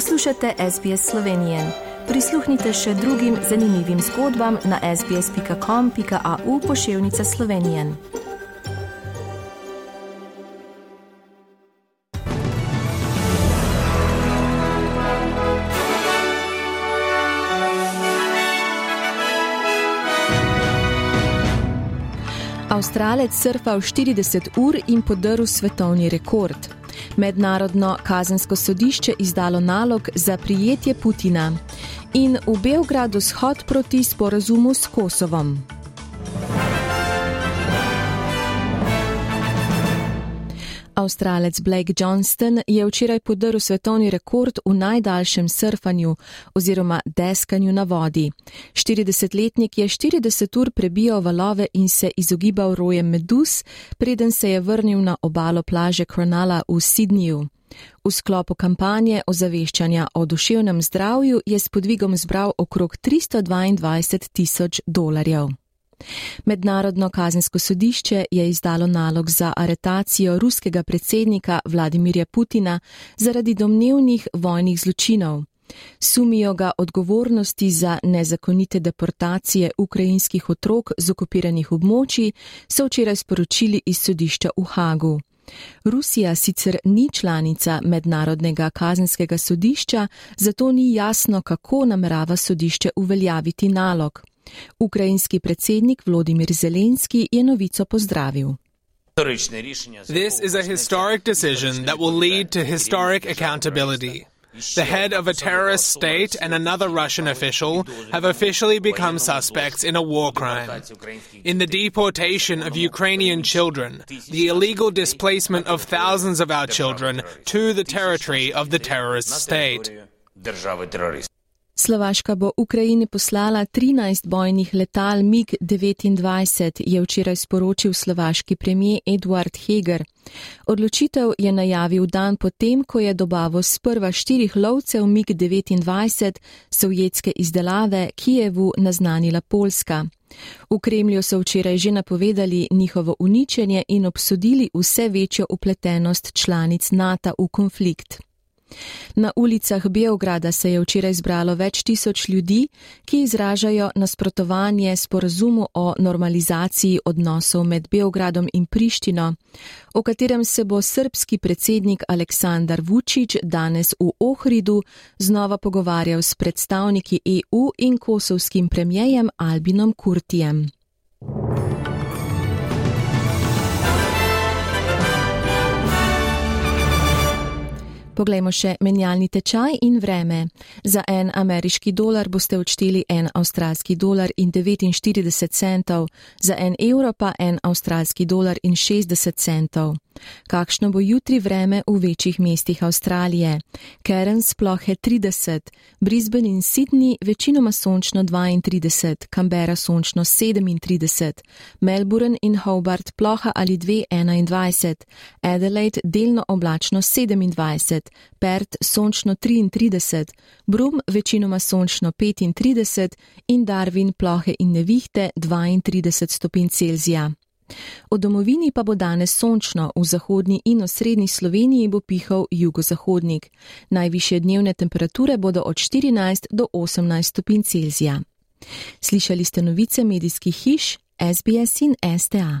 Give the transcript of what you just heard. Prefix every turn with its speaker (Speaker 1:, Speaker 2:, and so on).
Speaker 1: Poslušate SBS Slovenije. Prisluhnite še drugim zanimivim zgodbam na sbsp.com.au pošiljka Slovenije. Avstralec surfal 40 ur in podaril svetovni rekord. Mednarodno kazensko sodišče izdalo nalog za prijetje Putina in v Beogradu shod proti sporazumu s Kosovom. Avstralec Blake Johnston je včeraj podaril svetovni rekord v najdaljšem surfanju oziroma deskanju na vodi. 40-letnik je 40 ur prebijal valove in se izogibal rojem medus, preden se je vrnil na obalo plaže Kronala v Sydneyju. V sklopu kampanje ozaveščanja o duševnem zdravju je s podvigom zbral okrog 322 tisoč dolarjev. Mednarodno kazensko sodišče je izdalo nalog za aretacijo ruskega predsednika Vladimirja Putina zaradi domnevnih vojnih zločinov. Sumijo ga odgovornosti za nezakonite deportacije ukrajinskih otrok z okupiranih območij, so včeraj sporočili iz sodišča v Hagu. Rusija sicer ni članica mednarodnega kazenskega sodišča, zato ni jasno, kako namerava sodišče uveljaviti nalog. Ukrajinski predsednik Vladimir Zelenski je novico pozdravil.
Speaker 2: This is a historic decision that will lead to historic accountability. The head of a terrorist state and another Russian official have officially become suspects in a war crime. In the deportation of Ukrainian children, the illegal displacement of thousands of our children to the territory of the terrorist state.
Speaker 1: Slovaška bo Ukrajini poslala 13 bojnih letal MiG-29, je včeraj sporočil slovaški premijer Eduard Heger. Odločitev je najavil dan potem, ko je dobavo sprva štirih lovcev MiG-29 sovjetske izdelave Kijevu naznanila Poljska. V Kremlju so včeraj že napovedali njihovo uničenje in obsodili vse večjo upletenost članic NATO v konflikt. Na ulicah Beograda se je včeraj zbralo več tisoč ljudi, ki izražajo nasprotovanje sporazumu o normalizaciji odnosov med Beogradom in Prištino, o katerem se bo srpski predsednik Aleksandar Vučić danes v Ohridu znova pogovarjal s predstavniki EU in kosovskim premijejem Albinom Kurtijem. Poglejmo še menjalni tečaj in vreme. Za en ameriški dolar boste odšteli en avstralski dolar in 49 centov, za en evro pa en avstralski dolar in 60 centov. Kakšno bo jutri vreme v večjih mestih Avstralije? Cairns plohe 30, Brisbane in Sydney večinoma sončno 32, Canberra sončno 37, Melbourne in Hobart ploha ali 2 21, Adelaide delno oblačno 27, Perth sončno 33, Brum večinoma sončno 35 in Darwin plohe in nevihte 32 stopinj Celzija. V domovini pa bo danes sončno, v zahodni in osrednji Sloveniji bo pihal jugozahodnik. Najviše dnevne temperature bodo od 14 do 18 stopinj Celzija. Slišali ste novice medijskih hiš SBS in STA.